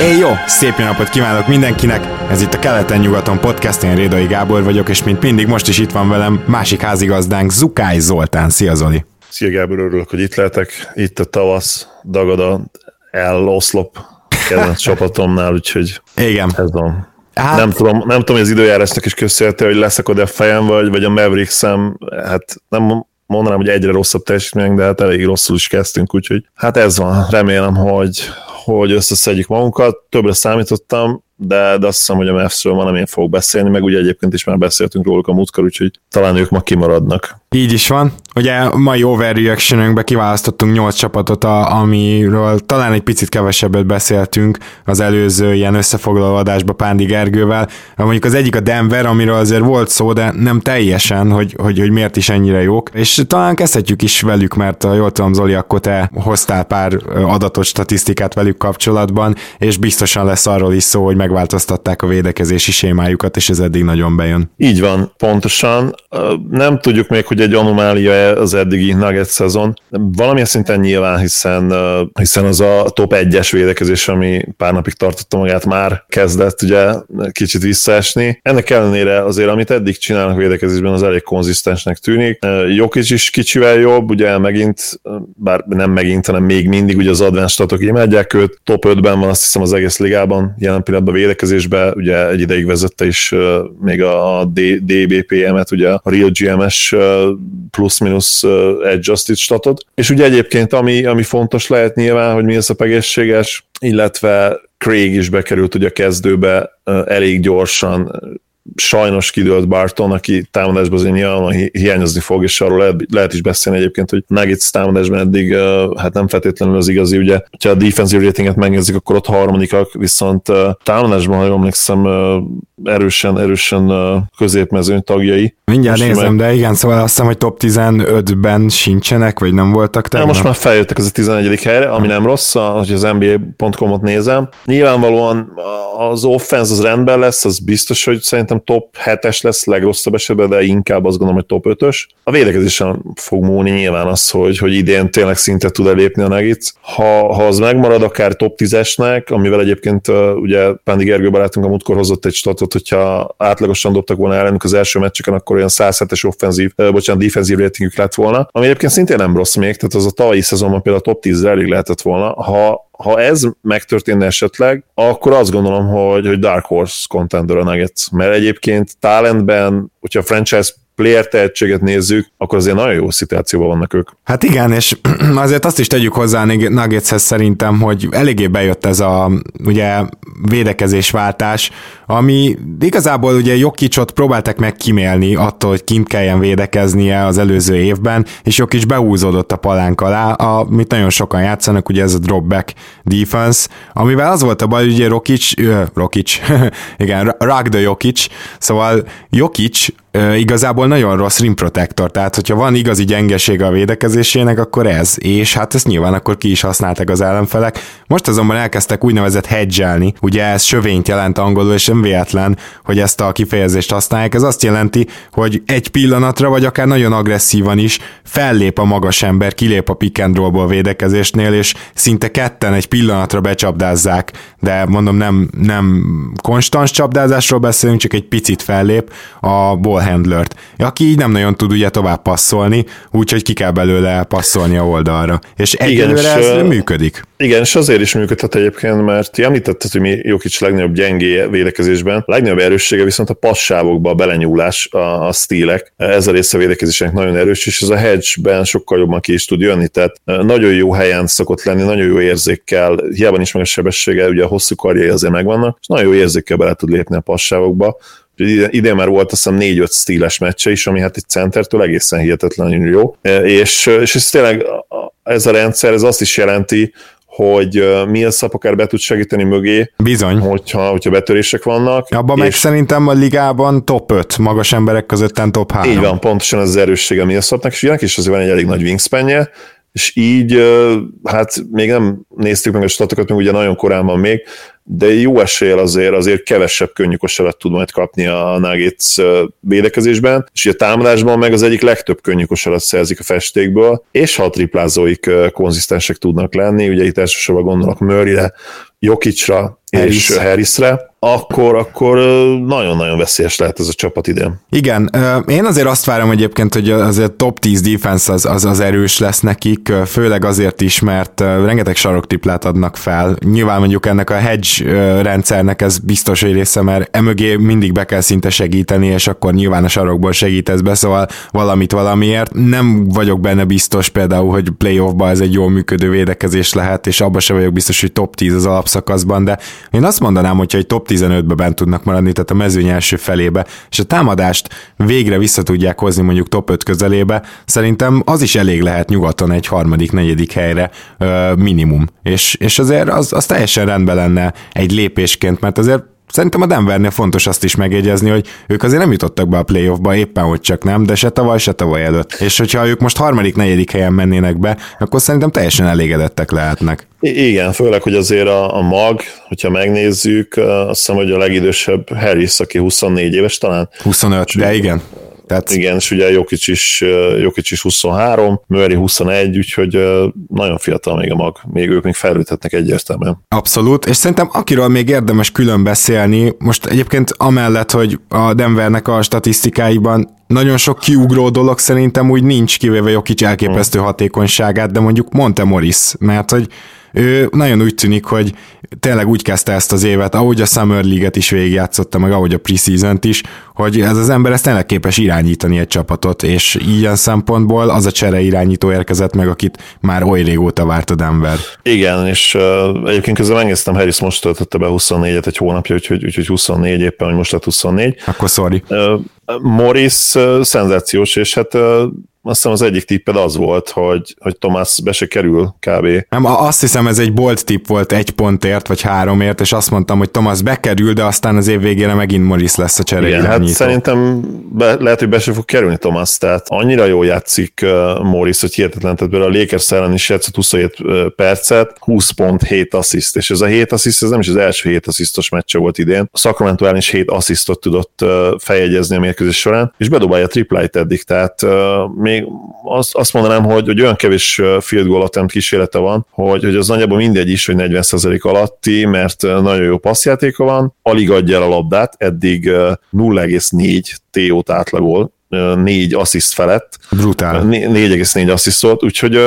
Éj jó! Szép jó napot kívánok mindenkinek! Ez itt a Keleten-nyugaton podcast, én Rédai Gábor vagyok, és mint mindig most is itt van velem másik házigazdánk, Zukály Zoltán. Szia Zoli! Szia Gábor, örülök, hogy itt lehetek. Itt a tavasz, dagad a el-oszlop kedvenc csapatomnál, úgyhogy Igen. ez van. Hát... Nem, tudom, nem tudom, hogy az időjárásnak is köszönhető, hogy leszakod a fejem, vagy, vagy a mavericks hát nem mondanám, hogy egyre rosszabb teljesítmények, de hát elég rosszul is kezdtünk, úgyhogy hát ez van. Remélem, hogy, hogy összeszedjük magunkat. Többre számítottam, de, de azt hiszem, hogy a Mavs-ről van, amin fogok beszélni, meg ugye egyébként is már beszéltünk róluk a múltkor, úgyhogy talán ők ma kimaradnak. Így is van. Ugye mai overreactionünkbe kiválasztottunk 8 csapatot, a, amiről talán egy picit kevesebbet beszéltünk az előző ilyen összefoglaló adásba Pándi Gergővel. Mondjuk az egyik a Denver, amiről azért volt szó, de nem teljesen, hogy, hogy, hogy miért is ennyire jók. És talán kezdhetjük is velük, mert jól tudom, Zoli, akkor te hoztál pár adatot, statisztikát velük kapcsolatban, és biztosan lesz arról is szó, hogy megváltoztatták a védekezési sémájukat, és ez eddig nagyon bejön. Így van, pontosan. Nem tudjuk még, hogy egy anomália az eddigi Nugget szezon. Valamilyen szinten nyilván, hiszen, hiszen az a top 1-es védekezés, ami pár napig tartotta magát, már kezdett ugye kicsit visszaesni. Ennek ellenére azért, amit eddig csinálnak védekezésben, az elég konzisztensnek tűnik. Jokic is kicsivel jobb, ugye megint, bár nem megint, hanem még mindig ugye az advanced statok imádják őt, top 5-ben van azt hiszem az egész ligában, jelen pillanatban védekezésben, ugye egy ideig vezette is még a DBPM-et, ugye a Real GMS plusz-minusz adjusted statot. És ugye egyébként, ami, ami fontos lehet nyilván, hogy mi az a egészséges, illetve Craig is bekerült ugye a kezdőbe elég gyorsan, sajnos kidőlt Barton, aki támadásban azért nyilván hiányozni fog, és arról lehet, lehet is beszélni egyébként, hogy Nuggets támadásban eddig hát nem feltétlenül az igazi, ugye, ha a defensive ratinget megnézzük, akkor ott harmadikak, viszont támadásban, ha jól emlékszem, erősen, erősen középmezőny tagjai. Mindjárt most nézem, meg... de igen, szóval azt hiszem, hogy top 15-ben sincsenek, vagy nem voltak tegnap. most már feljöttek az a 11. helyre, ami nem rossz, hogy az NBA.com-ot nézem. Nyilvánvalóan az offense az rendben lesz, az biztos, hogy szerintem top 7-es lesz legrosszabb esetben, de inkább azt gondolom, hogy top 5-ös. A védekezésen fog múlni nyilván az, hogy, hogy idén tényleg szinte tud elépni a Nuggets. Ha, ha az megmarad akár top 10-esnek, amivel egyébként ugye Pándi Gergő barátunk a múltkor hozott egy statot, hogyha átlagosan dobtak volna ellenük az első meccseken, akkor olyan 107-es offenzív, bocsánat, defenzív ratingük lett volna, ami egyébként szintén nem rossz még, tehát az a tavalyi szezonban például a top 10 elég lehetett volna. Ha, ha ez megtörténne esetleg, akkor azt gondolom, hogy, hogy Dark Horse contender a Nuggets, mert egyébként talentben, hogyha franchise player tehetséget nézzük, akkor azért nagyon jó szituációban vannak ők. Hát igen, és azért azt is tegyük hozzá Nuggetshez szerintem, hogy eléggé bejött ez a ugye védekezésváltás, ami igazából ugye Jokicsot próbáltak meg kimélni attól, hogy kint kelljen védekeznie az előző évben, és Jokic behúzódott a palánk alá, amit nagyon sokan játszanak, ugye ez a dropback defense, amivel az volt a baj, ugye Rokic, Rokic, igen, Ragda Jokic, szóval Jokic igazából nagyon rossz rim protector, tehát hogyha van igazi gyengesége a védekezésének, akkor ez, és hát ezt nyilván akkor ki is használtak az ellenfelek. Most azonban elkezdtek úgynevezett hedgelni, ugye ez sövényt jelent angolul, és nem véletlen, hogy ezt a kifejezést használják. Ez azt jelenti, hogy egy pillanatra, vagy akár nagyon agresszívan is fellép a magas ember, kilép a pick and roll védekezésnél, és szinte ketten egy pillanatra becsapdázzák, de mondom nem, nem konstans csapdázásról beszélünk, csak egy picit fellép a ball handlert, aki így nem nagyon tud ugye tovább passzolni, úgyhogy ki kell belőle passzolni a oldalra. És egyelőre ez működik. Igen, és azért is működhet egyébként, mert ti említetted, hogy mi Jokic legnagyobb gyengé védekezésben, legnagyobb erőssége viszont a passávokba a belenyúlás, a, a stílek. Ez a része a védekezésnek nagyon erős, és ez a hedge-ben sokkal jobban ki is tud jönni, tehát nagyon jó helyen szokott lenni, nagyon jó érzékkel, hiába nincs meg a sebessége, ugye a hosszú karjai azért megvannak, és nagyon jó érzékkel bele tud lépni a passávokba. Idén már volt azt hiszem 4-5 stíles meccse is, ami hát egy centertől egészen hihetetlenül jó. És, és ez tényleg ez a rendszer, ez azt is jelenti, hogy Millsap akár be tud segíteni mögé. Bizony. Hogyha, hogyha betörések vannak. Abban meg szerintem a ligában top 5, magas emberek közötten top 3. Így van, pontosan ez az erőssége Millsapnak, és ilyenek is azért van egy elég nagy wingspanje, és így, hát még nem néztük meg a statokat, még ugye nagyon korán van még, de jó eséllyel azért, azért kevesebb könnyű kosarat tud majd kapni a Nuggets védekezésben, és a támadásban meg az egyik legtöbb könnyű kosarat szerzik a festékből, és ha a triplázóik konzisztensek tudnak lenni, ugye itt elsősorban gondolok Murrayre, Jokicra Harris. és Harrisre, akkor, akkor nagyon-nagyon veszélyes lehet ez a csapat idén. Igen, én azért azt várom egyébként, hogy azért top 10 defense az, az, az erős lesz nekik, főleg azért is, mert rengeteg saroktriplát adnak fel. Nyilván mondjuk ennek a hedge rendszernek ez biztos, hogy része, mert emögé mindig be kell szinte segíteni, és akkor nyilván a sarokból segítesz be, szóval valamit valamiért. Nem vagyok benne biztos például, hogy playoffba ez egy jól működő védekezés lehet, és abban sem vagyok biztos, hogy top 10 az alapszakaszban, de én azt mondanám, hogyha egy top 15-be bent tudnak maradni, tehát a mezőny első felébe, és a támadást végre vissza tudják hozni mondjuk top 5 közelébe, szerintem az is elég lehet nyugaton egy harmadik, negyedik helyre minimum. És, és azért az, az teljesen rendben lenne egy lépésként, mert azért Szerintem a Denvernél fontos azt is megjegyezni, hogy ők azért nem jutottak be a playoffba, éppen hogy csak nem, de se tavaly, se tavaly előtt. És hogyha ők most harmadik, negyedik helyen mennének be, akkor szerintem teljesen elégedettek lehetnek. Igen, főleg, hogy azért a, a mag, hogyha megnézzük, azt hiszem, hogy a legidősebb Harris, aki 24 éves talán. 25, de igen. Tehát... Igen, és ugye Jokic is, Jokic is 23, Murray 21, úgyhogy nagyon fiatal még a mag, még ők még fejlődhetnek egyértelműen. Abszolút, és szerintem akiről még érdemes külön beszélni, most egyébként amellett, hogy a Denvernek a statisztikáiban nagyon sok kiugró dolog szerintem úgy nincs, kivéve Jokic elképesztő hatékonyságát, de mondjuk Monte Morris, mert hogy ő nagyon úgy tűnik, hogy tényleg úgy kezdte ezt az évet, ahogy a Summer League-et is végigjátszotta, meg ahogy a preseason is, hogy ez az ember ezt tényleg képes irányítani egy csapatot, és ilyen szempontból az a csere irányító érkezett meg, akit már oly régóta várt a Denver. Igen, és uh, egyébként közben megnéztem, Harris most töltötte be 24-et egy hónapja, úgyhogy, úgyhogy 24 éppen, hogy most lett 24. Akkor sorry. Uh, Morris uh, szenzációs, és hát uh, azt hiszem az egyik tipped az volt, hogy, hogy Tomás be se kerül kb. Nem, azt hiszem ez egy bolt tipp volt egy pontért, vagy háromért, és azt mondtam, hogy Tomás bekerül, de aztán az év végére megint Morris lesz a csere Igen, hát szerintem be, lehet, hogy be se fog kerülni Tomás, tehát annyira jól játszik uh, Morris, hogy hihetetlen, tehát a Lakers ellen is játszott 27 uh, percet, 20 pont, 7 assziszt, és ez a 7 assziszt, ez nem is az első 7 asszisztos meccse volt idén. A Sacramento ellen is 7 asszisztot tudott uh, feljegyezni a mérkőzés során, és bedobálja a tripláit eddig, tehát uh, még azt, azt mondanám, hogy, hogy olyan kevés field goal attempt kísérlete van, hogy, hogy az nagyjából mindegy is, hogy 40% alatti, mert nagyon jó passzjátéka van, alig adja el a labdát, eddig 0,4 TO-t átlagol, 4 assziszt felett. Brutál. 4,4 assziszt volt, úgyhogy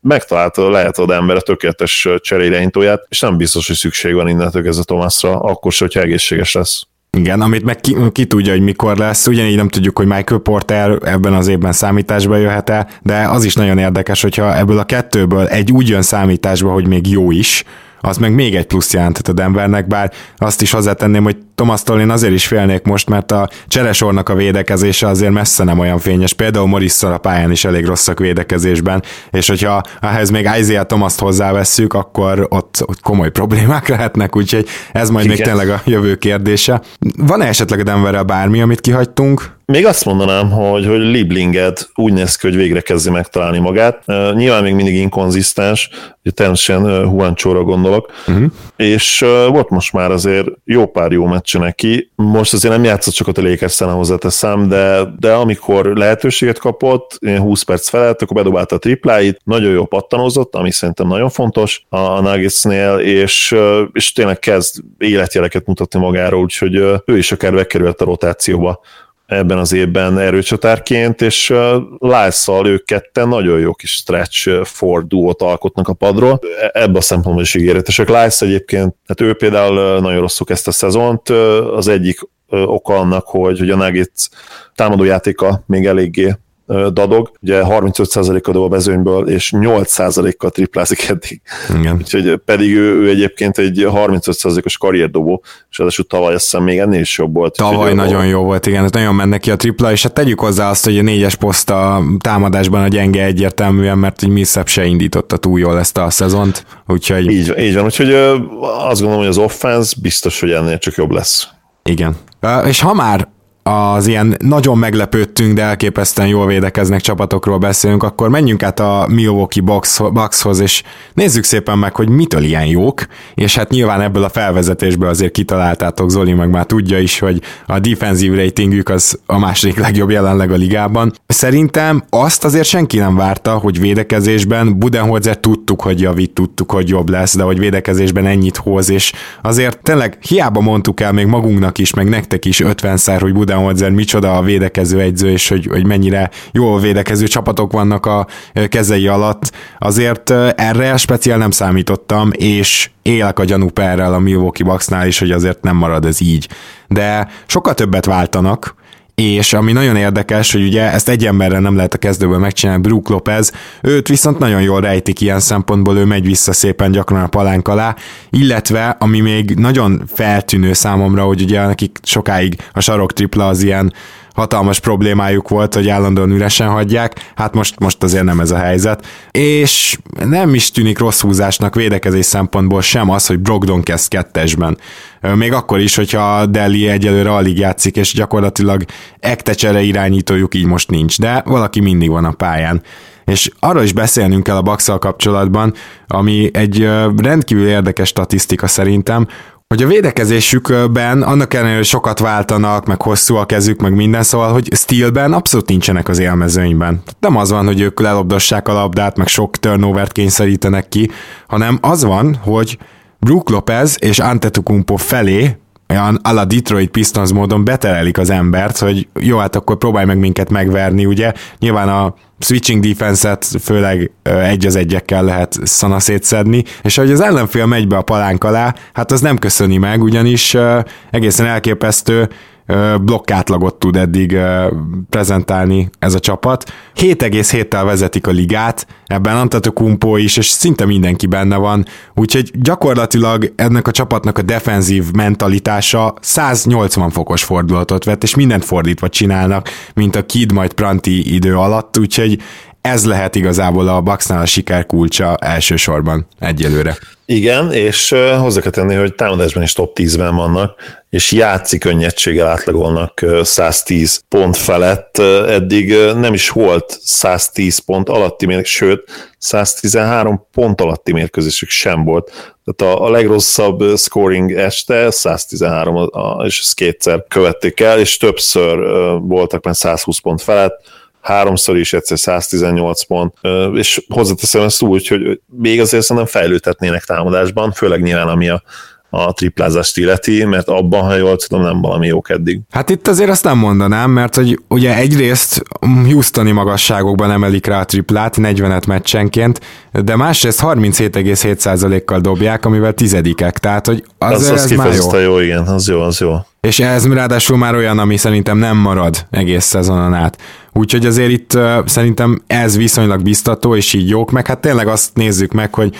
megtalálta lehet az ember a tökéletes cseréirányítóját, és nem biztos, hogy szükség van innentől ez a Tomásra, akkor se, hogyha egészséges lesz. Igen, amit meg ki, ki tudja, hogy mikor lesz, ugyanígy nem tudjuk, hogy Michael Porter ebben az évben számításba jöhet el, de az is nagyon érdekes, hogyha ebből a kettőből egy úgy jön számításba, hogy még jó is, az meg még egy plusz jelentett a Denvernek, bár azt is hozzátenném, hogy Tomasztól én azért is félnék most, mert a cseresornak a védekezése azért messze nem olyan fényes. Például Morisszal a pályán is elég rosszak védekezésben, és hogyha ehhez még Isaiah Tomaszt hozzávesszük, akkor ott, ott komoly problémák lehetnek, úgyhogy ez majd Igen. még tényleg a jövő kérdése. Van-e esetleg a Denverrel bármi, amit kihagytunk? Még azt mondanám, hogy, hogy Liblinged úgy néz ki, hogy végre kezdi megtalálni magát. Uh, nyilván még mindig inkonzisztens, ugye természetesen uh, Juancsóra gondolok, uh-huh. és uh, volt most már azért jó pár jó meccse neki. Most azért nem játszott sokat a lakers hozzáteszem, de, de amikor lehetőséget kapott, 20 perc felett, akkor bedobálta a tripláit, nagyon jó pattanozott, ami szerintem nagyon fontos a, a Nuggetsnél, és, uh, és tényleg kezd életjeleket mutatni magáról, úgyhogy uh, ő is akár bekerült a rotációba ebben az évben erőcsatárként, és Lászal ők ketten nagyon jó kis stretch for duót alkotnak a padról. E, ebben a szempontból is ígéretesek. Lász egyébként, hát ő például nagyon rosszul kezdte a szezont, az egyik oka annak, hogy, hogy a Nuggets támadójátéka még eléggé dadog, ugye 35%-a dob a mezőnyből, és 8%-kal triplázik eddig. Igen. Úgyhogy pedig ő, ő egyébként egy 35%-os karrierdobó, és az tavaly azt hiszem még ennél is jobb volt. Tavaly nagyon jó volt, igen, ez nagyon mennek ki a tripla, és hát tegyük hozzá azt, hogy a négyes poszt a támadásban a gyenge egyértelműen, mert hogy Millsap se indította túl jól ezt a szezont, úgyhogy... Így, így van, úgyhogy azt gondolom, hogy az offense biztos, hogy ennél csak jobb lesz. Igen. És ha már az ilyen nagyon meglepődtünk, de elképesztően jól védekeznek csapatokról beszélünk, akkor menjünk át a Milwaukee Bucks, Buckshoz, és nézzük szépen meg, hogy mitől ilyen jók, és hát nyilván ebből a felvezetésből azért kitaláltátok, Zoli meg már tudja is, hogy a defensív ratingük az a második legjobb jelenleg a ligában. Szerintem azt azért senki nem várta, hogy védekezésben Budenholzer tudtuk, hogy javít, tudtuk, hogy jobb lesz, de hogy védekezésben ennyit hoz, és azért tényleg hiába mondtuk el még magunknak is, meg nektek is 50-szer, hogy Buden Budenholzer micsoda a védekező egyző, és hogy, hogy mennyire jól védekező csapatok vannak a kezei alatt. Azért erre speciál nem számítottam, és élek a gyanúperrel a Milwaukee Bucksnál is, hogy azért nem marad ez így. De sokkal többet váltanak, és ami nagyon érdekes, hogy ugye ezt egy emberrel nem lehet a kezdőből megcsinálni, Brook Lopez, őt viszont nagyon jól rejtik ilyen szempontból, ő megy vissza szépen gyakran a palánk alá, illetve ami még nagyon feltűnő számomra, hogy ugye nekik sokáig a sarok tripla az ilyen hatalmas problémájuk volt, hogy állandóan üresen hagyják, hát most, most azért nem ez a helyzet. És nem is tűnik rossz húzásnak védekezés szempontból sem az, hogy Brogdon kezd kettesben. Még akkor is, hogyha Deli egyelőre alig játszik, és gyakorlatilag ektecsere irányítójuk így most nincs, de valaki mindig van a pályán. És arról is beszélnünk kell a bax kapcsolatban, ami egy rendkívül érdekes statisztika szerintem, hogy a védekezésükben annak ellenére, sokat váltanak, meg hosszú a kezük, meg minden, szóval, hogy stílben abszolút nincsenek az élmezőnyben. Nem az van, hogy ők lelobdossák a labdát, meg sok turnovert kényszerítenek ki, hanem az van, hogy Brook Lopez és Antetokounmpo felé olyan a Detroit Pistons módon beterelik az embert, hogy jó, hát akkor próbálj meg minket megverni, ugye? Nyilván a switching defense-et főleg egy az egyekkel lehet szana szétszedni, és hogy az ellenfél megy be a palánk alá, hát az nem köszöni meg, ugyanis egészen elképesztő blokkátlagot tud eddig prezentálni ez a csapat. 7,7-tel vezetik a ligát, ebben Antetokumpo is, és szinte mindenki benne van, úgyhogy gyakorlatilag ennek a csapatnak a defenzív mentalitása 180 fokos fordulatot vett, és mindent fordítva csinálnak, mint a Kid majd Pranti idő alatt, úgyhogy ez lehet igazából a Bucksnál a siker kulcsa elsősorban egyelőre. Igen, és hozzá kell tenni, hogy támadásban is top 10-ben vannak, és játszik könnyedséggel átlagolnak 110 pont felett. Eddig nem is volt 110 pont alatti mérkőzés, sőt, 113 pont alatti mérkőzésük sem volt. Tehát a, a legrosszabb scoring este 113, és ezt kétszer követték el, és többször voltak már 120 pont felett, háromszor is egyszer 118 pont, és hozzáteszem ezt úgy, hogy még azért szerintem fejlődhetnének támadásban, főleg nyilván ami a, a triplázást illeti, mert abban, ha jól tudom, nem valami jók eddig. Hát itt azért azt nem mondanám, mert hogy ugye egyrészt Houstoni magasságokban emelik rá a triplát, 40-et meccsenként, de másrészt 37,7%-kal dobják, amivel tizedikek, tehát hogy az, az, az ez már jó. jó. igen, az jó, az jó. És ez ráadásul már olyan, ami szerintem nem marad egész szezonon át. Úgyhogy azért itt szerintem ez viszonylag biztató, és így jók, meg hát tényleg azt nézzük meg, hogy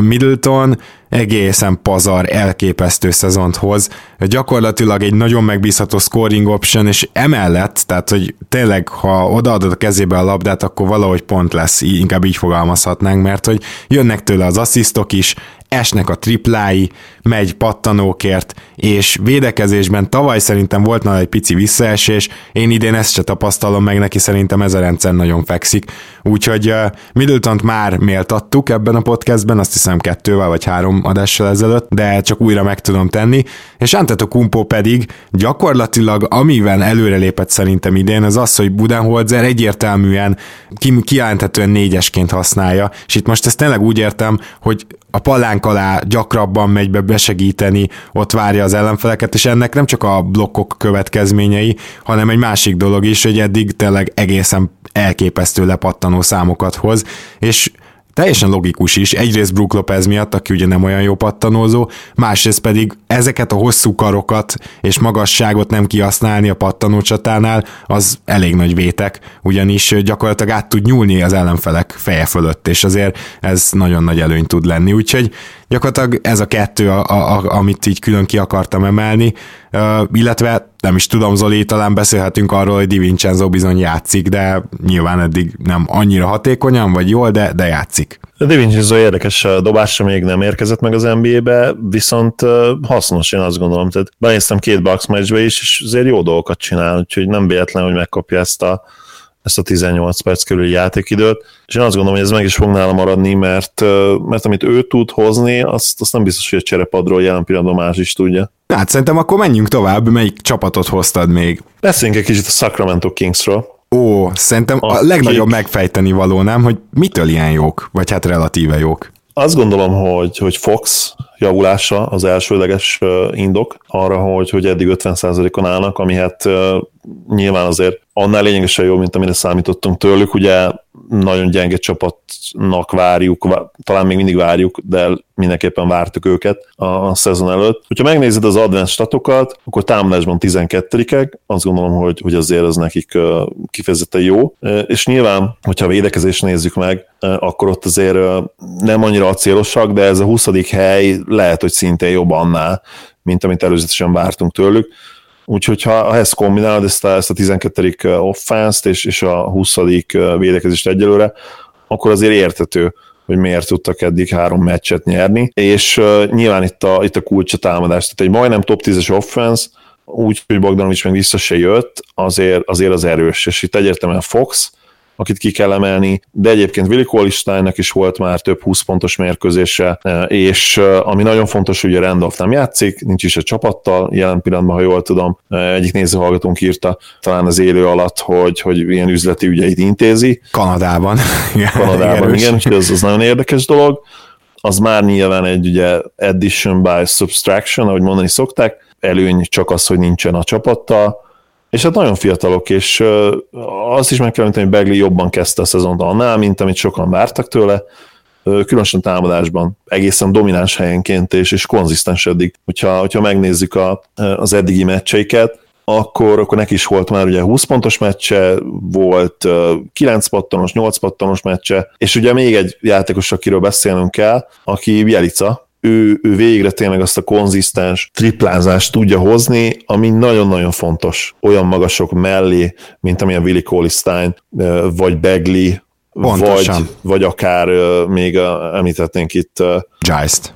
Middleton egészen pazar, elképesztő szezont hoz. Gyakorlatilag egy nagyon megbízható scoring option, és emellett, tehát hogy tényleg, ha odaadod a kezébe a labdát, akkor valahogy pont lesz, inkább így fogalmazhatnánk, mert hogy jönnek tőle az asszisztok is, esnek a triplái, megy pattanókért, és védekezésben tavaly szerintem volt nála egy pici visszaesés, én idén ezt se tapasztalom meg, neki szerintem ez a rendszer nagyon fekszik. Úgyhogy uh, middleton már méltattuk ebben a podcastben, azt hiszem kettővel vagy három adással ezelőtt, de csak újra meg tudom tenni, és Kumpo pedig gyakorlatilag amivel előrelépett szerintem idén, az az, hogy Budenholzer egyértelműen ki, kijelenthetően négyesként használja, és itt most ezt tényleg úgy értem, hogy a palánk alá gyakrabban megy be besegíteni, ott várja az ellenfeleket, és ennek nem csak a blokkok következményei, hanem egy másik dolog is, hogy eddig tényleg egészen elképesztő lepattanó számokat hoz, és teljesen logikus is, egyrészt Brook Lopez miatt, aki ugye nem olyan jó pattanózó, másrészt pedig ezeket a hosszú karokat és magasságot nem kihasználni a pattanócsatánál, az elég nagy vétek, ugyanis gyakorlatilag át tud nyúlni az ellenfelek feje fölött, és azért ez nagyon nagy előny tud lenni, úgyhogy gyakorlatilag ez a kettő, a, a, amit így külön ki akartam emelni, uh, illetve nem is tudom, Zoli, talán beszélhetünk arról, hogy Di Vincenzo bizony játszik, de nyilván eddig nem annyira hatékonyan, vagy jól, de, de játszik. Di Vincenzo érdekes dobásra még nem érkezett meg az NBA-be, viszont hasznos, én azt gondolom. Tehát benéztem két Bucks meccsbe is, és azért jó dolgokat csinál, úgyhogy nem véletlen, hogy megkapja ezt a ezt a 18 perc körüli játékidőt, és én azt gondolom, hogy ez meg is fog nála maradni, mert, mert amit ő tud hozni, azt, azt nem biztos, hogy a cserepadról jelen pillanatban más is tudja. Hát szerintem akkor menjünk tovább, melyik csapatot hoztad még? Beszéljünk egy kicsit a Sacramento Kingsről. Ó, szerintem a, a legnagyobb megfejteni való, nem, hogy mitől ilyen jók, vagy hát relatíve jók. Azt gondolom, hogy, hogy Fox javulása az elsőleges indok arra, hogy, hogy eddig 50%-on állnak, ami hát nyilván azért annál lényegesen jobb, mint amire számítottunk tőlük. Ugye nagyon gyenge csapatnak várjuk, talán még mindig várjuk, de mindenképpen vártuk őket a, a szezon előtt. Hogyha megnézed az advanced statokat, akkor támadásban 12-ek, azt gondolom, hogy, hogy azért az nekik kifejezetten jó. És nyilván, hogyha a védekezést nézzük meg, akkor ott azért nem annyira acélosak, de ez a 20. hely lehet, hogy szintén jobb annál, mint amit előzetesen vártunk tőlük. Úgyhogy ha ezt kombinálod, ezt a, ezt a 12. offense és, és a 20. védekezést egyelőre, akkor azért értető, hogy miért tudtak eddig három meccset nyerni, és uh, nyilván itt a, itt a kulcs a támadás, tehát egy majdnem top 10-es offense, úgy, hogy Bogdanovics meg vissza se jött, azért, azért az erős, és itt egyértelműen Fox, akit ki kell emelni, de egyébként Willi Kolisteinnek is volt már több 20 pontos mérkőzése, e, és e, ami nagyon fontos, hogy a Randolph nem játszik, nincs is a csapattal, jelen pillanatban, ha jól tudom, e, egyik nézőhallgatónk írta talán az élő alatt, hogy, hogy ilyen üzleti ügyeit intézi. Kanadában. Kanadában, igen, úgyhogy ez az nagyon érdekes dolog. Az már nyilván egy ugye addition by subtraction, ahogy mondani szokták, előny csak az, hogy nincsen a csapattal, és hát nagyon fiatalok, és azt is meg kell mondani, hogy Begley jobban kezdte a szezont annál, mint amit sokan vártak tőle, különösen támadásban, egészen domináns helyenként, és, és konzisztens eddig. Hogyha, hogyha megnézzük a, az eddigi meccseiket, akkor, akkor neki is volt már ugye 20 pontos meccse, volt 9 pattanos, 8 pattanos meccse, és ugye még egy játékos, akiről beszélnünk kell, aki Bielica, ő, ő végre tényleg azt a konzisztens triplázást tudja hozni, ami nagyon-nagyon fontos olyan magasok mellé, mint amilyen Willi Colistein, vagy Begley, vagy, vagy akár még említetnénk itt Geist.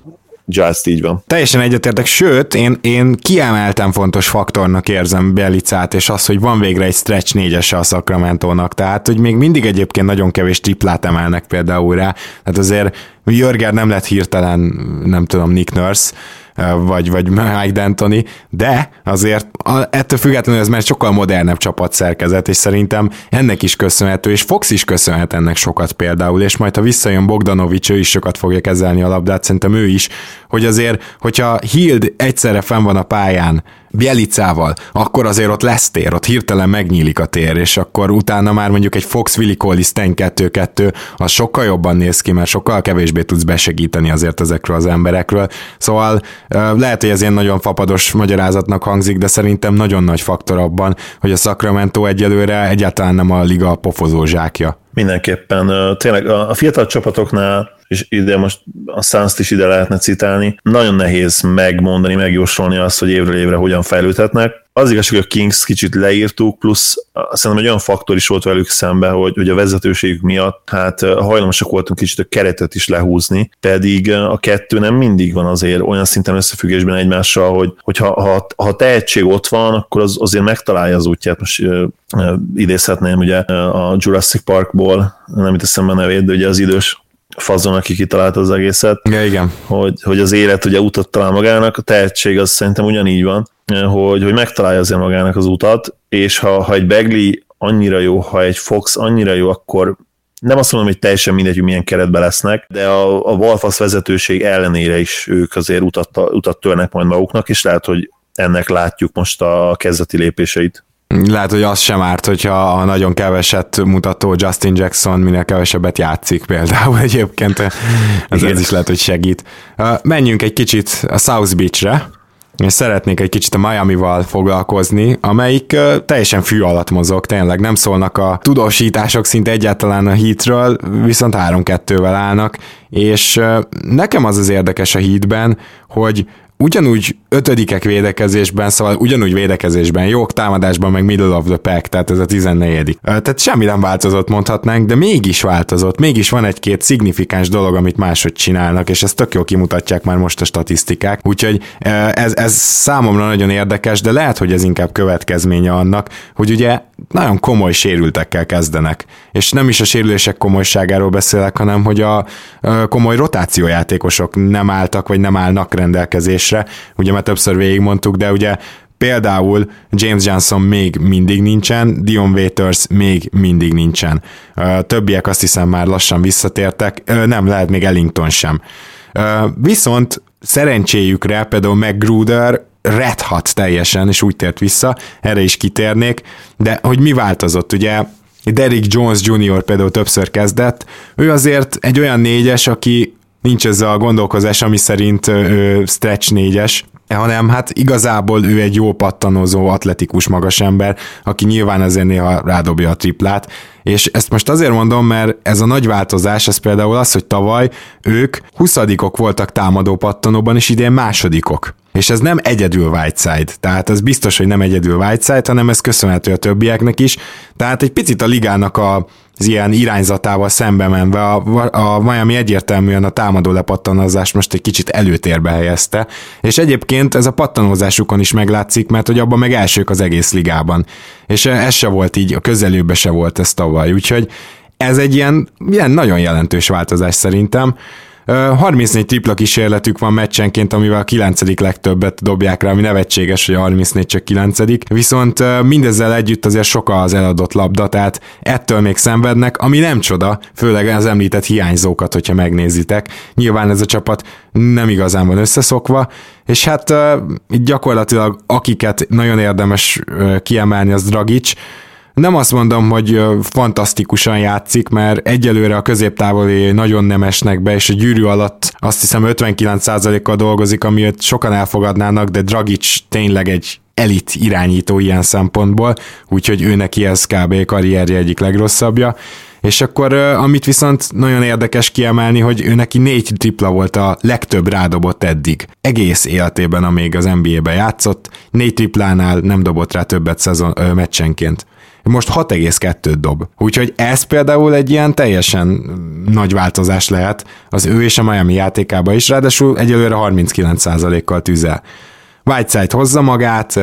Just így van. Teljesen egyetértek, sőt, én, én kiemeltem fontos faktornak érzem Belicát, és az, hogy van végre egy stretch négyese a Sacramento-nak, tehát, hogy még mindig egyébként nagyon kevés triplát emelnek például rá, tehát azért Jörger nem lett hirtelen, nem tudom, Nick Nurse, vagy, vagy Mike D'Antoni, de azért ettől függetlenül ez már sokkal modernebb csapatszerkezet, és szerintem ennek is köszönhető, és Fox is köszönhet ennek sokat például, és majd ha visszajön Bogdanovics, ő is sokat fogja kezelni a labdát, szerintem ő is, hogy azért, hogyha Hild egyszerre fenn van a pályán, Bielicával, akkor azért ott lesz tér, ott hirtelen megnyílik a tér, és akkor utána már mondjuk egy Fox Willi Collis 2-2, az sokkal jobban néz ki, mert sokkal kevésbé tudsz besegíteni azért ezekről az emberekről. Szóval lehet, hogy ez ilyen nagyon fapados magyarázatnak hangzik, de szerintem nagyon nagy faktor abban, hogy a Sacramento egyelőre egyáltalán nem a liga pofozó zsákja. Mindenképpen. Tényleg a fiatal csapatoknál és ide most a suns is ide lehetne citálni, nagyon nehéz megmondani, megjósolni azt, hogy évről évre hogyan fejlődhetnek. Az igazság, hogy a Kings kicsit leírtuk, plusz szerintem egy olyan faktor is volt velük szembe, hogy, hogy a vezetőségük miatt hát hajlamosak voltunk kicsit a keretet is lehúzni, pedig a kettő nem mindig van azért olyan szinten összefüggésben egymással, hogy, hogy ha, ha, ha tehetség ott van, akkor az azért megtalálja az útját. Most idézhetném ugye a Jurassic Parkból, nem itt eszembe nevét, de ugye az idős fazon, aki kitalálta az egészet. Ja, igen. Hogy, hogy az élet ugye utat talál magának, a tehetség az szerintem ugyanígy van, hogy, hogy megtalálja azért magának az utat, és ha, ha egy Begley annyira jó, ha egy Fox annyira jó, akkor nem azt mondom, hogy teljesen mindegy, hogy milyen keretben lesznek, de a, a Walfasz vezetőség ellenére is ők azért utat, utat törnek majd maguknak, és lehet, hogy ennek látjuk most a kezdeti lépéseit. Lehet, hogy az sem árt, hogyha a nagyon keveset mutató Justin Jackson minél kevesebbet játszik például egyébként. Ez, ez is lehet, hogy segít. Menjünk egy kicsit a South Beach-re, és szeretnék egy kicsit a Miami-val foglalkozni, amelyik teljesen fű alatt mozog, tényleg nem szólnak a tudósítások szinte egyáltalán a hitről, viszont 3-2-vel állnak, és nekem az az érdekes a hitben, hogy ugyanúgy ötödikek védekezésben, szóval ugyanúgy védekezésben, jók támadásban, meg middle of the pack, tehát ez a 14 Tehát semmi nem változott mondhatnánk, de mégis változott, mégis van egy-két szignifikáns dolog, amit máshogy csinálnak, és ezt tök jól kimutatják már most a statisztikák, úgyhogy ez, ez számomra nagyon érdekes, de lehet, hogy ez inkább következménye annak, hogy ugye nagyon komoly sérültekkel kezdenek. És nem is a sérülések komolyságáról beszélek, hanem hogy a komoly rotációjátékosok nem álltak, vagy nem állnak rendelkezésre. Ugye már többször végigmondtuk, de ugye Például James Johnson még mindig nincsen, Dion Waiters még mindig nincsen. Többiek azt hiszem már lassan visszatértek, nem lehet még Ellington sem. Viszont szerencséjükre például McGruder redhat teljesen, és úgy tért vissza, erre is kitérnék, de hogy mi változott, ugye Derrick Jones Jr. például többször kezdett, ő azért egy olyan négyes, aki nincs ez a gondolkozás, ami szerint ő stretch négyes, hanem hát igazából ő egy jó pattanozó, atletikus magas ember, aki nyilván azért néha rádobja a triplát, és ezt most azért mondom, mert ez a nagy változás, ez például az, hogy tavaly ők huszadikok voltak támadó pattanóban, és idén másodikok. És ez nem egyedül Whiteside, tehát ez biztos, hogy nem egyedül Whiteside, hanem ez köszönhető a többieknek is. Tehát egy picit a ligának a az ilyen irányzatával szembe menve a, a Miami egyértelműen a támadó lepattanozást most egy kicsit előtérbe helyezte, és egyébként ez a pattanózásukon is meglátszik, mert hogy abban meg elsők az egész ligában. És ez se volt így, a közelőbe se volt ez tavaly, úgyhogy ez egy ilyen, ilyen nagyon jelentős változás szerintem. 34 tripla kísérletük van meccsenként, amivel a 9. legtöbbet dobják rá, ami nevetséges, hogy a 34 csak 9. Viszont mindezzel együtt azért sok az eladott labda, tehát ettől még szenvednek, ami nem csoda, főleg az említett hiányzókat, hogyha megnézitek. Nyilván ez a csapat nem igazán van összeszokva, és hát gyakorlatilag akiket nagyon érdemes kiemelni, az Dragic, nem azt mondom, hogy fantasztikusan játszik, mert egyelőre a középtávoli nagyon nem esnek be, és a gyűrű alatt azt hiszem 59%-kal dolgozik, amiért sokan elfogadnának, de Dragic tényleg egy elit irányító ilyen szempontból, úgyhogy ő neki ez kb. karrierje egyik legrosszabbja. És akkor amit viszont nagyon érdekes kiemelni, hogy ő neki négy tripla volt a legtöbb rádobott eddig. Egész életében, amíg az NBA-be játszott, négy triplánál nem dobott rá többet szezon, ö, meccsenként most 6,2 dob. Úgyhogy ez például egy ilyen teljesen nagy változás lehet az ő és a Miami játékába is, ráadásul egyelőre 39%-kal tüzel. Whiteside hozza magát,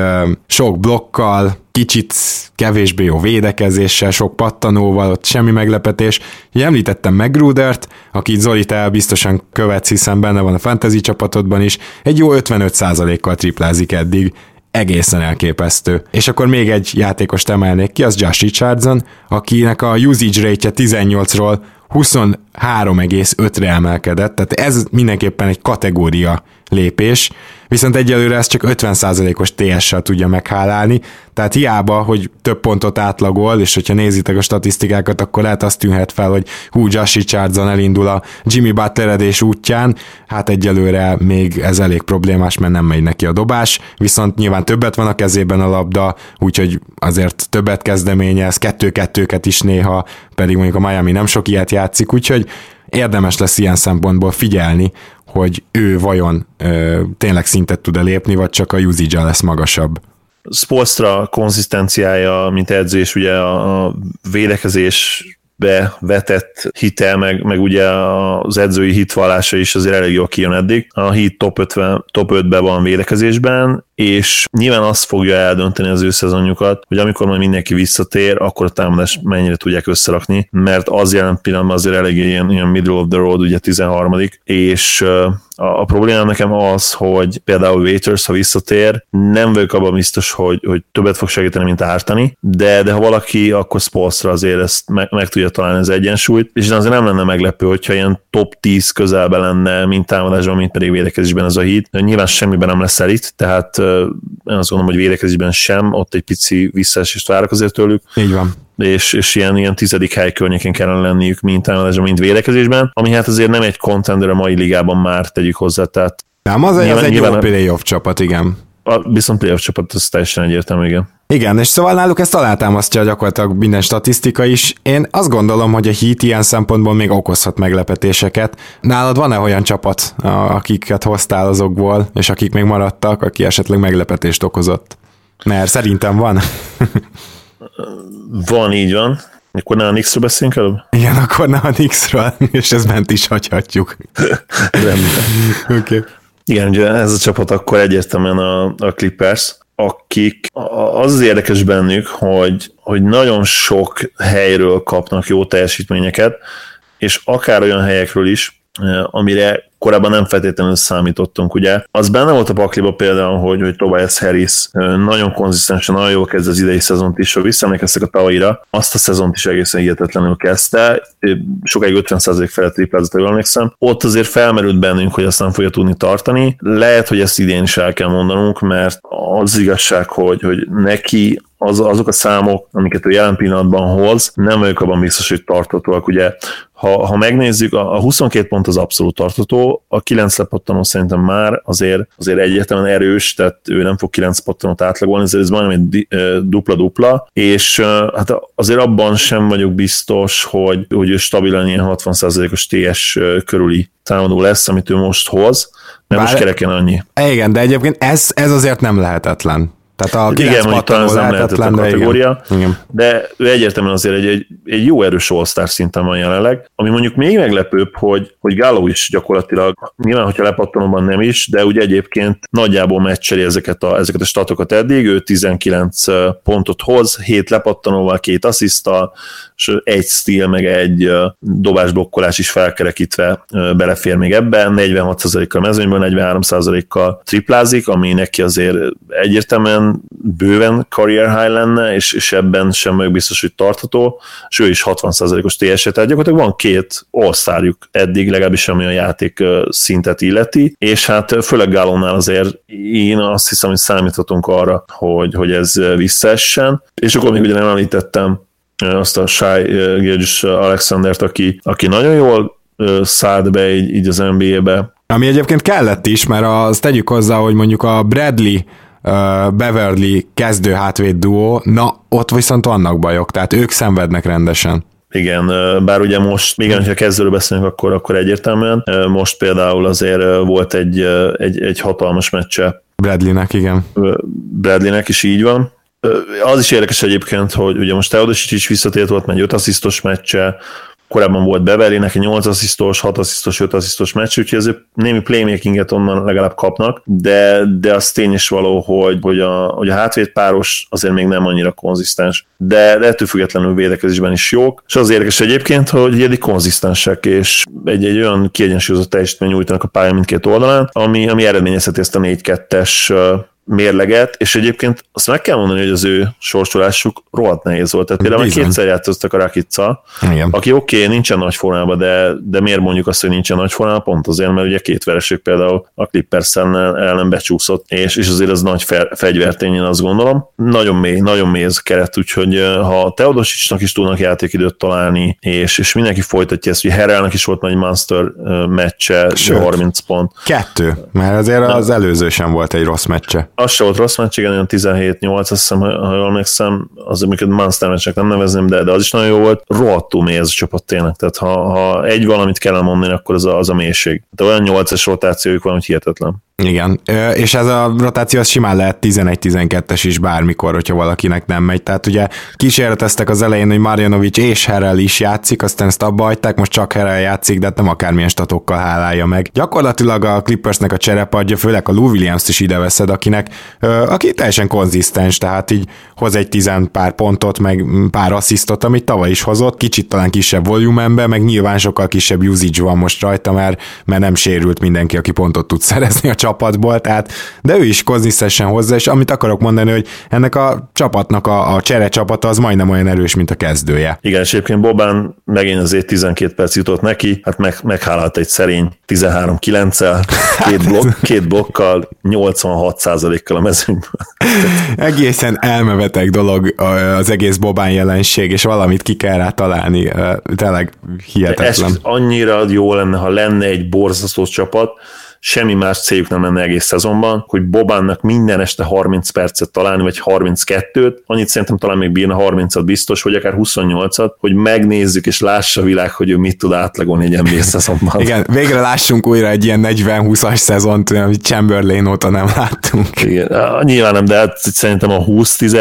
sok blokkal, kicsit kevésbé jó védekezéssel, sok pattanóval, ott semmi meglepetés. Említettem Megrudert, akit Zoli te biztosan követsz, hiszen benne van a fantasy csapatodban is, egy jó 55%-kal triplázik eddig, egészen elképesztő. És akkor még egy játékost emelnék ki, az Josh Richardson, akinek a usage rate 18-ról 23,5-re emelkedett, tehát ez mindenképpen egy kategória lépés, viszont egyelőre ez csak 50%-os TS-sel tudja meghálálni, tehát hiába, hogy több pontot átlagol, és hogyha nézitek a statisztikákat, akkor lehet azt tűnhet fel, hogy hú, Josh Richardson elindul a Jimmy Butleredés útján, hát egyelőre még ez elég problémás, mert nem megy neki a dobás, viszont nyilván többet van a kezében a labda, úgyhogy azért többet kezdeményez, kettő-kettőket is néha, pedig mondjuk a Miami nem sok ilyet játszik, úgyhogy érdemes lesz ilyen szempontból figyelni, hogy ő vajon ö, tényleg szintet tud-e lépni, vagy csak a usage lesz magasabb. Spolstra konzisztenciája, mint edzés, ugye a védekezés vetett hite, meg, meg ugye az edzői hitvallása is azért elég jól kijön eddig. A hit top, 50, top 5-ben van védekezésben, és nyilván azt fogja eldönteni az ő szezonjukat, hogy amikor majd mindenki visszatér, akkor a támadást mennyire tudják összerakni, mert az jelen pillanatban azért elég ilyen, ilyen middle of the road, ugye 13 és a, a problémám nekem az, hogy például Waiters, ha visszatér, nem vagyok abban biztos, hogy, hogy többet fog segíteni, mint ártani, de, de ha valaki, akkor Spolstra azért ezt meg, meg tudja találni az egyensúlyt, és azért nem lenne meglepő, hogyha ilyen top 10 közelben lenne, mint támadásban, mint pedig védekezésben ez a hit. Nyilván semmiben nem lesz elit, tehát én azt gondolom, hogy védekezésben sem, ott egy pici visszaesést várok azért tőlük. Így van és, és ilyen, ilyen tizedik hely környékén kellene lenniük, mint támadásban, mint védekezésben, ami hát azért nem egy contender a mai ligában már tegyük hozzá, tehát nem, az, nyilván, az egy nyilván, jó playoff csapat, igen. A, viszont playoff csapat, az teljesen egyértelmű, igen. Igen, és szóval náluk ezt alátámasztja gyakorlatilag minden statisztika is. Én azt gondolom, hogy a Heat ilyen szempontból még okozhat meglepetéseket. Nálad van-e olyan csapat, akiket hoztál azokból, és akik még maradtak, aki esetleg meglepetést okozott? Mert szerintem van. van, így van. Akkor ne a Nix-ről beszéljünk előbb? Igen, akkor ne a Nix-ről, és ezt bent is hagyhatjuk. Oké. Okay. Igen, ugye ez a csapat akkor egyértelműen a, a Clippers, akik az az érdekes bennük, hogy, hogy nagyon sok helyről kapnak jó teljesítményeket, és akár olyan helyekről is, amire korábban nem feltétlenül számítottunk, ugye. Az benne volt a pakliba például, hogy, hogy Tobias Harris nagyon konzisztensen, nagyon jól kezd az idei szezont is, ha visszaemlékeztek a tavaira, azt a szezont is egészen hihetetlenül kezdte, sokáig 50% felett triplázott, jól emlékszem. Ott azért felmerült bennünk, hogy azt nem fogja tudni tartani. Lehet, hogy ezt idén is el kell mondanunk, mert az igazság, hogy, hogy neki az, azok a számok, amiket ő jelen pillanatban hoz, nem vagyok abban biztos, hogy tartatóak. Ugye, ha, ha megnézzük, a, a 22 pont az abszolút tartató, a 9 lepattanó szerintem már azért, azért egyértelműen erős, tehát ő nem fog 9 pattanót átlagolni, ezért ez majdnem egy dupla-dupla, és hát azért abban sem vagyok biztos, hogy, hogy ő stabilan ilyen 60%-os TS körüli támadó lesz, amit ő most hoz, mert Bár, most kereken annyi. Igen, de egyébként ez, ez azért nem lehetetlen. Tehát a igen, mondjuk talán ez nem lehetett a kategória, de, igen. de ő egyértelműen azért egy, egy, egy jó erős all szinten van jelenleg, ami mondjuk még meglepőbb, hogy, hogy Gallo is gyakorlatilag, nyilván, hogyha lepattanóban nem is, de ugye egyébként nagyjából meccseli ezeket a, ezeket a statokat eddig, ő 19 pontot hoz, 7 lepattanóval, két asszisztal, és egy steal, meg egy dobásblokkolás is felkerekítve belefér még ebben, 46%-kal mezőnyből, 43%-kal triplázik, ami neki azért egyértelműen bőven career high lenne, és, és ebben sem meg biztos, hogy tartható, és ő is 60%-os TS-e, tehát gyakorlatilag van két all eddig, legalábbis ami a játék szintet illeti, és hát főleg Gálónál azért én azt hiszem, hogy számíthatunk arra, hogy, hogy ez visszaessen, és akkor még ugye nem említettem azt a Shai Gilgis Alexandert, aki, aki nagyon jól szállt be így, így az NBA-be. Ami egyébként kellett is, mert azt tegyük hozzá, hogy mondjuk a Bradley Beverly kezdő hátvéd duó, na ott viszont vannak bajok, tehát ők szenvednek rendesen. Igen, bár ugye most, még ha kezdőről beszélünk, akkor, akkor egyértelműen. Most például azért volt egy, egy, egy hatalmas meccse. Bradleynek, igen. Bradleynek is így van. Az is érdekes egyébként, hogy ugye most Teodosic is visszatért volt, mert 5 asszisztos meccse, korábban volt Beverly, neki 8 asszisztos, 6 asszisztos, 5 asszisztos meccs, úgyhogy ezért némi playmakinget onnan legalább kapnak, de, de az tény is való, hogy, hogy, a, hogy a hátvéd páros azért még nem annyira konzisztens, de, de ettől függetlenül védekezésben is jók, és az érdekes egyébként, hogy eddig konzisztensek, és egy, egy olyan kiegyensúlyozott teljesítmény nyújtanak a pálya mindkét oldalán, ami, ami eredményezheti ezt a 4-2-es mérleget, és egyébként azt meg kell mondani, hogy az ő sorsolásuk rohadt nehéz volt. Tehát például kétszer játszottak a Rakica, aki oké, okay, nincsen nagy formában, de, de miért mondjuk azt, hogy nincsen nagy formában? Pont azért, mert ugye két vereség például a clippers el nem becsúszott, és, és azért az nagy fe, fegyvertény, én azt gondolom. Nagyon mély, nagyon mély ez a keret, úgyhogy ha Teodosicsnak is tudnak játékidőt találni, és, és mindenki folytatja ezt, hogy Herrelnek is volt nagy Monster meccse, Sőt, 30 pont. Kettő, mert azért az előző sem volt egy rossz meccse az se volt rossz meccs, igen, olyan 17-8, azt hiszem, ha jól emlékszem, az, amiket Monster meccsnek nem nevezném, de, de az is nagyon jó volt. Rohadtul mély ez a csapat tényleg, tehát ha, ha egy valamit kell mondani, akkor az a, az a mélység. De olyan 8-es rotációjuk van, hogy hihetetlen. Igen, és ez a rotáció az simán lehet 11-12-es is bármikor, hogyha valakinek nem megy. Tehát ugye kísérleteztek az elején, hogy Marjanovic és Herrel is játszik, aztán ezt abba hagyták, most csak Herrel játszik, de hát nem akármilyen statokkal hálálja meg. Gyakorlatilag a Clippersnek a cserepadja, főleg a Lou Williams-t is ide veszed, akinek, aki teljesen konzisztens, tehát így hoz egy tizen pár pontot, meg pár asszisztot, amit tavaly is hozott, kicsit talán kisebb volumenben, meg nyilván sokkal kisebb usage van most rajta, mert, mert nem sérült mindenki, aki pontot tud szerezni a csapatból, tehát, de ő is konzisztensen hozzá, és amit akarok mondani, hogy ennek a csapatnak a, a csere csapata az majdnem olyan erős, mint a kezdője. Igen, és egyébként Bobán megint azért 12 perc jutott neki, hát meg, meghálált egy szerény 13-9-el, két, blokk, két blokkal, 86%-kal a mezőnyben. Egészen elmeveteg dolog az egész Bobán jelenség, és valamit ki kell rá találni. Tényleg hihetetlen. Ez annyira jó lenne, ha lenne egy borzasztó csapat, semmi más céljuk nem lenne egész szezonban, hogy Bobánnak minden este 30 percet találni, vagy 32-t, annyit szerintem talán még bírna 30-at biztos, vagy akár 28-at, hogy megnézzük és lássa a világ, hogy ő mit tud átlagolni egy NBA szezonban. Igen, végre lássunk újra egy ilyen 40-20-as szezont, amit Chamberlain óta nem láttunk. Igen, nyilván nem, de hát szerintem a 20 10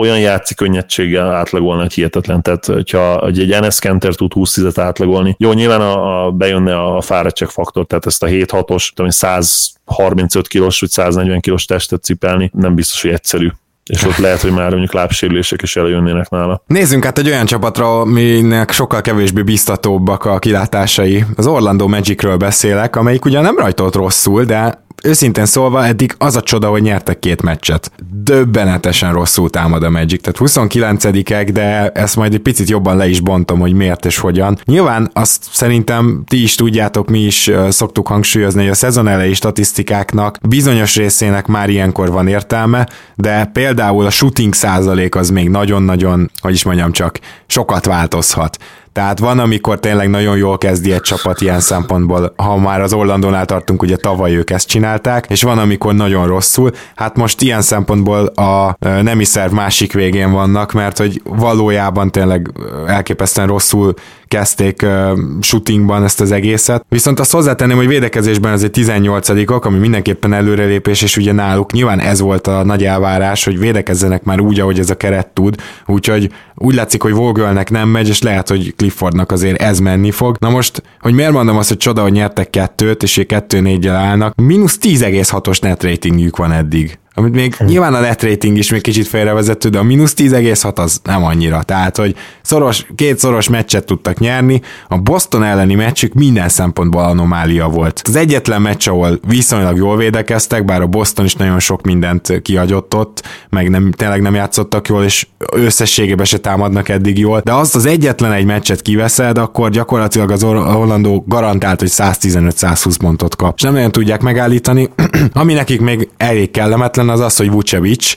olyan játszik könnyedséggel átlagolni, hogy hihetetlen. Tehát, hogyha egy Enes Kenter tud 20 10 átlagolni, jó, nyilván a, a, bejönne a fáradtság faktor, tehát ezt a 7-6-os, 135 kilós vagy 140 kilós testet cipelni, nem biztos, hogy egyszerű és ott lehet, hogy már mondjuk lábsérülések is előjönnének nála. Nézzünk át egy olyan csapatra, aminek sokkal kevésbé biztatóbbak a kilátásai. Az Orlando Magicről beszélek, amelyik ugyan nem rajtolt rosszul, de őszintén szólva eddig az a csoda, hogy nyertek két meccset. Döbbenetesen rosszul támad a Magic, tehát 29-ek, de ezt majd egy picit jobban le is bontom, hogy miért és hogyan. Nyilván azt szerintem ti is tudjátok, mi is szoktuk hangsúlyozni, hogy a szezon elejé statisztikáknak bizonyos részének már ilyenkor van értelme, de például a shooting százalék az még nagyon-nagyon, hogy is mondjam csak, sokat változhat. Tehát van, amikor tényleg nagyon jól kezdi egy csapat ilyen szempontból, ha már az Orlandónál tartunk, ugye tavaly ők ezt csinálták, és van, amikor nagyon rosszul. Hát most ilyen szempontból a nemi szerv másik végén vannak, mert hogy valójában tényleg elképesztően rosszul kezdték uh, shootingban ezt az egészet. Viszont azt hozzátenném, hogy védekezésben ez egy 18 ok ami mindenképpen előrelépés, és ugye náluk nyilván ez volt a nagy elvárás, hogy védekezzenek már úgy, ahogy ez a keret tud, úgyhogy úgy látszik, hogy Vogelnek nem megy, és lehet, hogy Cliffordnak azért ez menni fog. Na most, hogy miért mondom azt, hogy csoda, hogy nyertek kettőt, és kettő négyel állnak, mínusz 10,6-os net ratingjük van eddig amit még hm. nyilván a net rating is még kicsit félrevezető, de a mínusz 10,6 az nem annyira. Tehát, hogy szoros, két szoros meccset tudtak nyerni, a Boston elleni meccsük minden szempontból anomália volt. Az egyetlen meccs, ahol viszonylag jól védekeztek, bár a Boston is nagyon sok mindent kiagyott ott, meg nem, tényleg nem játszottak jól, és összességében se támadnak eddig jól, de azt az egyetlen egy meccset kiveszed, akkor gyakorlatilag az Orlandó garantált, hogy 115-120 pontot kap. És nem nagyon tudják megállítani, ami nekik még elég kellemetlen, az az, hogy Vucevic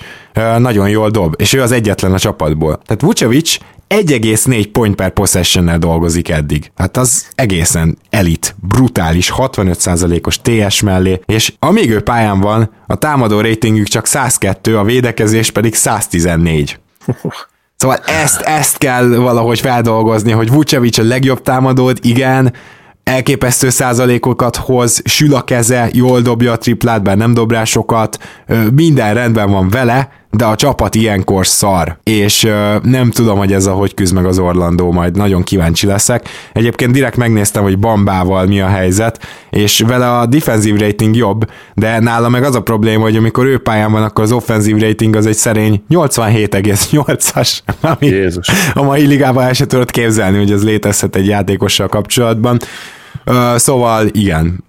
nagyon jól dob, és ő az egyetlen a csapatból. Tehát Vucevic 1,4 point per possession dolgozik eddig. Hát az egészen elit, brutális, 65%-os TS mellé, és amíg ő pályán van, a támadó ratingük csak 102, a védekezés pedig 114. Szóval ezt, ezt kell valahogy feldolgozni, hogy Vucevic a legjobb támadód, igen, elképesztő százalékokat hoz, sül a keze, jól dobja a triplát, bár nem dob rá sokat, minden rendben van vele, de a csapat ilyenkor szar, és nem tudom, hogy ez a hogy küzd meg az Orlandó, majd nagyon kíváncsi leszek. Egyébként direkt megnéztem, hogy Bambával mi a helyzet, és vele a defensív rating jobb, de nála meg az a probléma, hogy amikor ő pályán van, akkor az offenzív rating az egy szerény 87,8-as, ami Jézus. a mai ligában el se tudod képzelni, hogy ez létezhet egy játékossal kapcsolatban. Uh, szóval igen,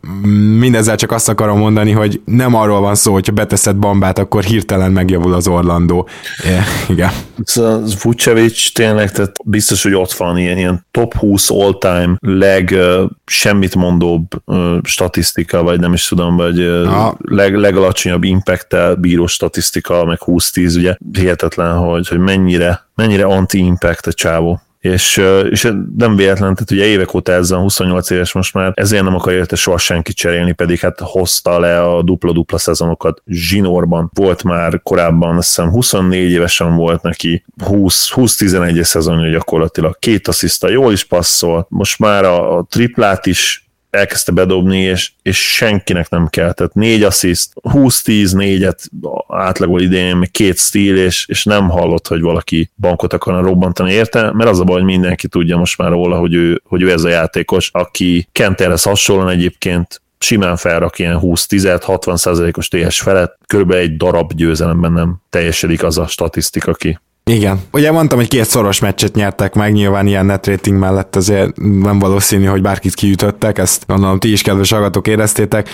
mindezzel csak azt akarom mondani, hogy nem arról van szó, hogyha beteszed bombát, akkor hirtelen megjavul az Orlandó. Yeah, igen. Szóval Vucevic tényleg, tehát biztos, hogy ott van ilyen, ilyen top 20 all-time leg uh, semmit mondóbb uh, statisztika, vagy nem is tudom, vagy uh, leg, legalacsonyabb impact bíró statisztika, meg 20-10, ugye hihetetlen, hogy, hogy mennyire, mennyire anti-impact a csávó és, és nem véletlen, tehát ugye évek óta ezzel 28 éves most már, ezért nem akar érte soha senki cserélni, pedig hát hozta le a dupla-dupla szezonokat zsinórban. Volt már korábban, azt hiszem 24 évesen volt neki 20-11 szezonja gyakorlatilag, két assziszta jól is passzol, most már a, a triplát is elkezdte bedobni, és, és senkinek nem kell. Tehát négy assziszt, 20-10, négyet átlagol idén, még két stíl, és, és nem hallott, hogy valaki bankot akarna robbantani érte, mert az a baj, hogy mindenki tudja most már róla, hogy ő, hogy ő ez a játékos, aki Kenterhez hasonlóan egyébként simán felrak ilyen 20-10-60 os TS felett, körülbelül egy darab győzelemben nem teljesedik az a statisztika ki Igen. Ugye mondtam, hogy két szoros meccset nyertek meg, nyilván ilyen net rating mellett azért nem valószínű, hogy bárkit kiütöttek, ezt gondolom ti is kedves hallgatók éreztétek,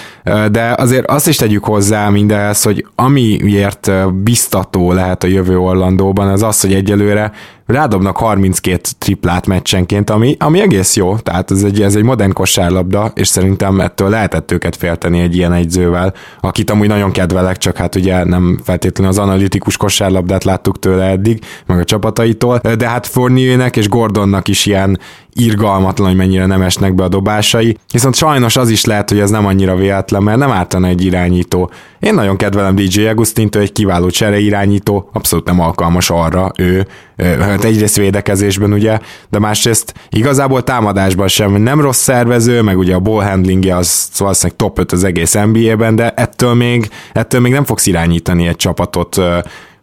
de azért azt is tegyük hozzá mindehez, hogy amiért biztató lehet a jövő Orlandóban, az az, hogy egyelőre rádobnak 32 triplát meccsenként, ami, ami egész jó, tehát ez egy, ez egy modern kosárlabda, és szerintem ettől lehetett őket félteni egy ilyen egyzővel, akit amúgy nagyon kedvelek, csak hát ugye nem feltétlenül az analitikus kosárlabdát láttuk tőle eddig, meg a csapataitól, de hát Fournier-nek és Gordonnak is ilyen irgalmatlan, hogy mennyire nem esnek be a dobásai, viszont sajnos az is lehet, hogy ez nem annyira véletlen, mert nem ártana egy irányító. Én nagyon kedvelem DJ Agustint, egy kiváló csere irányító, abszolút nem alkalmas arra ő, hát egyrészt védekezésben ugye, de másrészt igazából támadásban sem, nem rossz szervező, meg ugye a ball handlingje az valószínűleg top 5 az egész NBA-ben, de ettől még, ettől még nem fogsz irányítani egy csapatot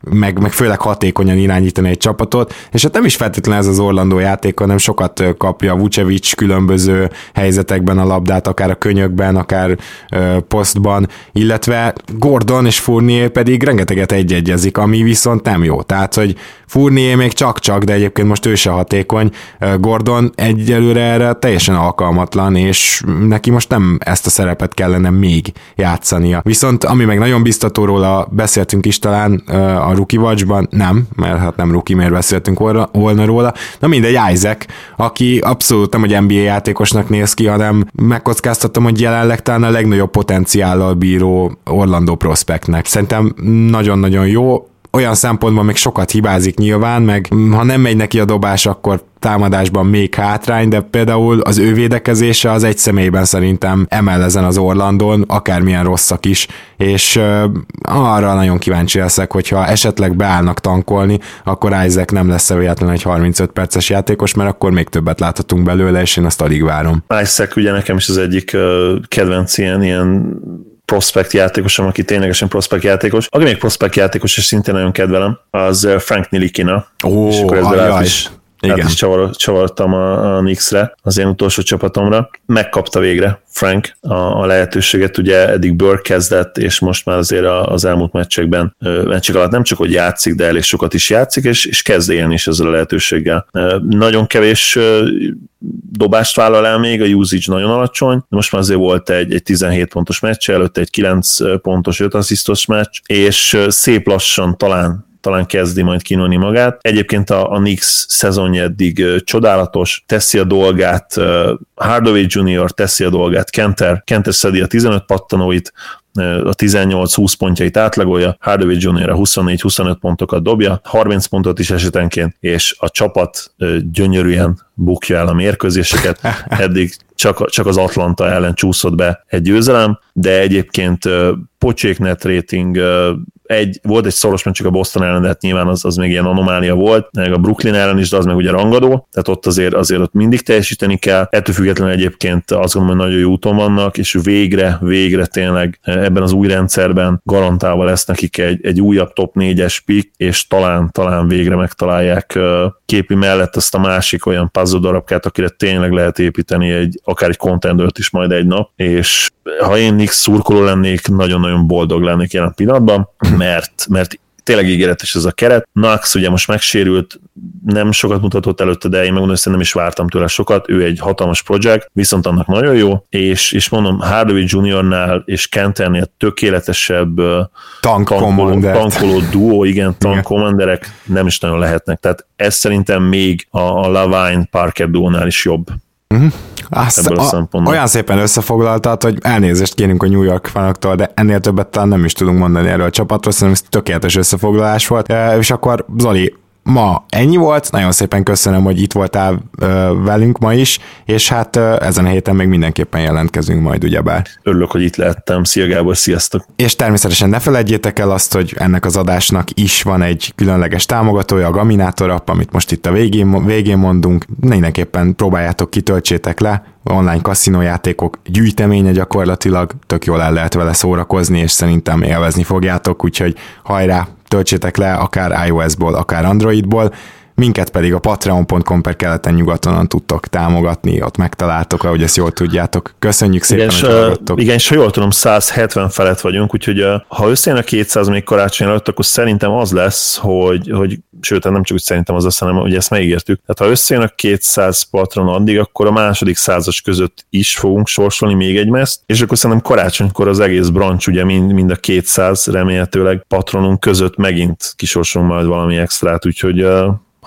meg, meg főleg hatékonyan irányítani egy csapatot, és hát nem is feltétlenül ez az Orlandó játék, hanem sokat kapja Vucevic különböző helyzetekben a labdát, akár a könyökben, akár ö, posztban, illetve Gordon és Fournier pedig rengeteget egyegyezik, ami viszont nem jó. Tehát, hogy Fournier még csak-csak, de egyébként most ő se hatékony. Gordon egyelőre erre teljesen alkalmatlan, és neki most nem ezt a szerepet kellene még játszania. Viszont ami meg nagyon biztató róla, beszéltünk is talán a Rookie Watchban, nem, mert hát nem Rookie, miért beszéltünk volna róla. Na mindegy, Isaac, aki abszolút nem egy NBA játékosnak néz ki, hanem megkockáztatom, hogy jelenleg talán a legnagyobb potenciállal bíró Orlando prospektnek. Szerintem nagyon-nagyon jó, olyan szempontból még sokat hibázik nyilván, meg ha nem megy neki a dobás, akkor támadásban még hátrány, de például az ő védekezése az egy személyben szerintem emel ezen az Orlandon, akármilyen rosszak is, és arra nagyon kíváncsi leszek, hogyha esetleg beállnak tankolni, akkor Isaac nem lesz véletlen egy 35 perces játékos, mert akkor még többet láthatunk belőle, és én azt alig várom. Isaac ugye nekem is az egyik kedvenc ilyen, ilyen prospect játékosom, aki ténylegesen prospect játékos. Aki még prospect játékos, és szintén nagyon kedvelem, az Frank Nilikina. Ó, és akkor ezzel is igen. Hát is csavar, csavartam a, a Knicks-re, az én utolsó csapatomra. Megkapta végre Frank a, a lehetőséget, ugye eddig Burke kezdett, és most már azért az elmúlt meccsekben, meccsek alatt nem csak, hogy játszik, de elég sokat is játszik, és, és kezd élni is ezzel a lehetőséggel. Nagyon kevés dobást vállal el még, a usage nagyon alacsony, most már azért volt egy, egy 17 pontos meccs, előtte egy 9 pontos, 5 asszisztos meccs, és szép lassan talán talán kezdi majd kínálni magát. Egyébként a, a Knicks szezonja eddig csodálatos, teszi a dolgát, Hardaway Jr. teszi a dolgát, Kenter, Kenter szedi a 15 pattanóit, a 18-20 pontjait átlagolja, Hardaway Jr. 24-25 pontokat dobja, 30 pontot is esetenként, és a csapat gyönyörűen bukja el a mérkőzéseket. Eddig csak, csak az Atlanta ellen csúszott be egy győzelem, de egyébként pocsék net rating egy, volt egy szoros meccsük a Boston ellen, de hát nyilván az, az még ilyen anomália volt, meg a Brooklyn ellen is, de az meg ugye rangadó, tehát ott azért, azért ott mindig teljesíteni kell. Ettől függetlenül egyébként azt gondolom, hogy nagyon jó úton vannak, és végre, végre tényleg ebben az új rendszerben garantálva lesz nekik egy, egy újabb top 4-es pick, és talán, talán végre megtalálják képi mellett azt a másik olyan puzzle darabkát, akire tényleg lehet építeni egy, akár egy contendert is majd egy nap, és ha én Nix szurkoló lennék, nagyon-nagyon boldog lennék jelen pillanatban, mert, mert tényleg ígéretes ez a keret. Nax ugye most megsérült, nem sokat mutatott előtte, de én megmondom, hogy nem is vártam tőle sokat, ő egy hatalmas projekt, viszont annak nagyon jó, és, és mondom, Hardaway Juniornál és Kenternél tökéletesebb tank tankoló, tankoló duó, igen, tank commanderek nem is nagyon lehetnek. Tehát ez szerintem még a, a Lavine Parker duónál is jobb. Uh-huh. Azt a, olyan szépen összefoglaltad, hogy elnézést kérünk a New York fanoktól, de ennél többet talán nem is tudunk mondani erről a csapatról, szerintem ez tökéletes összefoglalás volt. És akkor Zoli, ma ennyi volt, nagyon szépen köszönöm, hogy itt voltál velünk ma is, és hát ezen a héten még mindenképpen jelentkezünk majd, ugyebár. Örülök, hogy itt lehettem. Szia Gábor, sziasztok! És természetesen ne felejtjétek el azt, hogy ennek az adásnak is van egy különleges támogatója, a Gaminator app, amit most itt a végén, végén mondunk. Mindenképpen próbáljátok, kitöltsétek le, online kaszinójátékok gyűjteménye gyakorlatilag, tök jól el lehet vele szórakozni, és szerintem élvezni fogjátok, úgyhogy hajrá, töltsétek le akár iOS-ból, akár Androidból. Minket pedig a patreon.com per keleten nyugatonon tudtok támogatni, ott megtaláltok, ahogy ezt jól tudjátok. Köszönjük szépen, igen, hogy hallgattok. Igen, és ha jól tudom, 170 felett vagyunk, úgyhogy ha összejön a 200 még karácsony előtt, akkor szerintem az lesz, hogy, hogy sőt, nem csak úgy szerintem az lesz, hanem ugye ezt megígértük. Tehát ha összejön a 200 patron addig, akkor a második százas között is fogunk sorsolni még egy meszt, és akkor szerintem karácsonykor az egész branch, ugye mind, mind a 200 remélhetőleg patronunk között megint kisorsolunk majd valami extrát, úgyhogy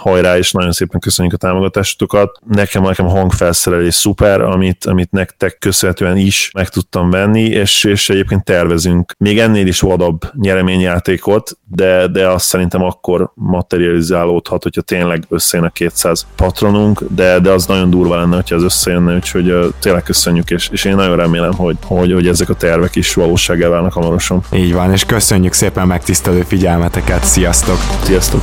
hajrá, és nagyon szépen köszönjük a támogatásokat. Nekem, nekem hangfelszerelés szuper, amit, amit nektek köszönhetően is meg tudtam venni, és, és egyébként tervezünk még ennél is vadabb nyereményjátékot, de, de azt szerintem akkor materializálódhat, hogyha tényleg összejön a 200 patronunk, de, de az nagyon durva lenne, hogyha az összejönne, úgyhogy uh, tényleg köszönjük, és, és én nagyon remélem, hogy, hogy, hogy ezek a tervek is valósággá válnak hamarosan. Így van, és köszönjük szépen megtisztelő figyelmeteket, sziasztok! Sziasztok!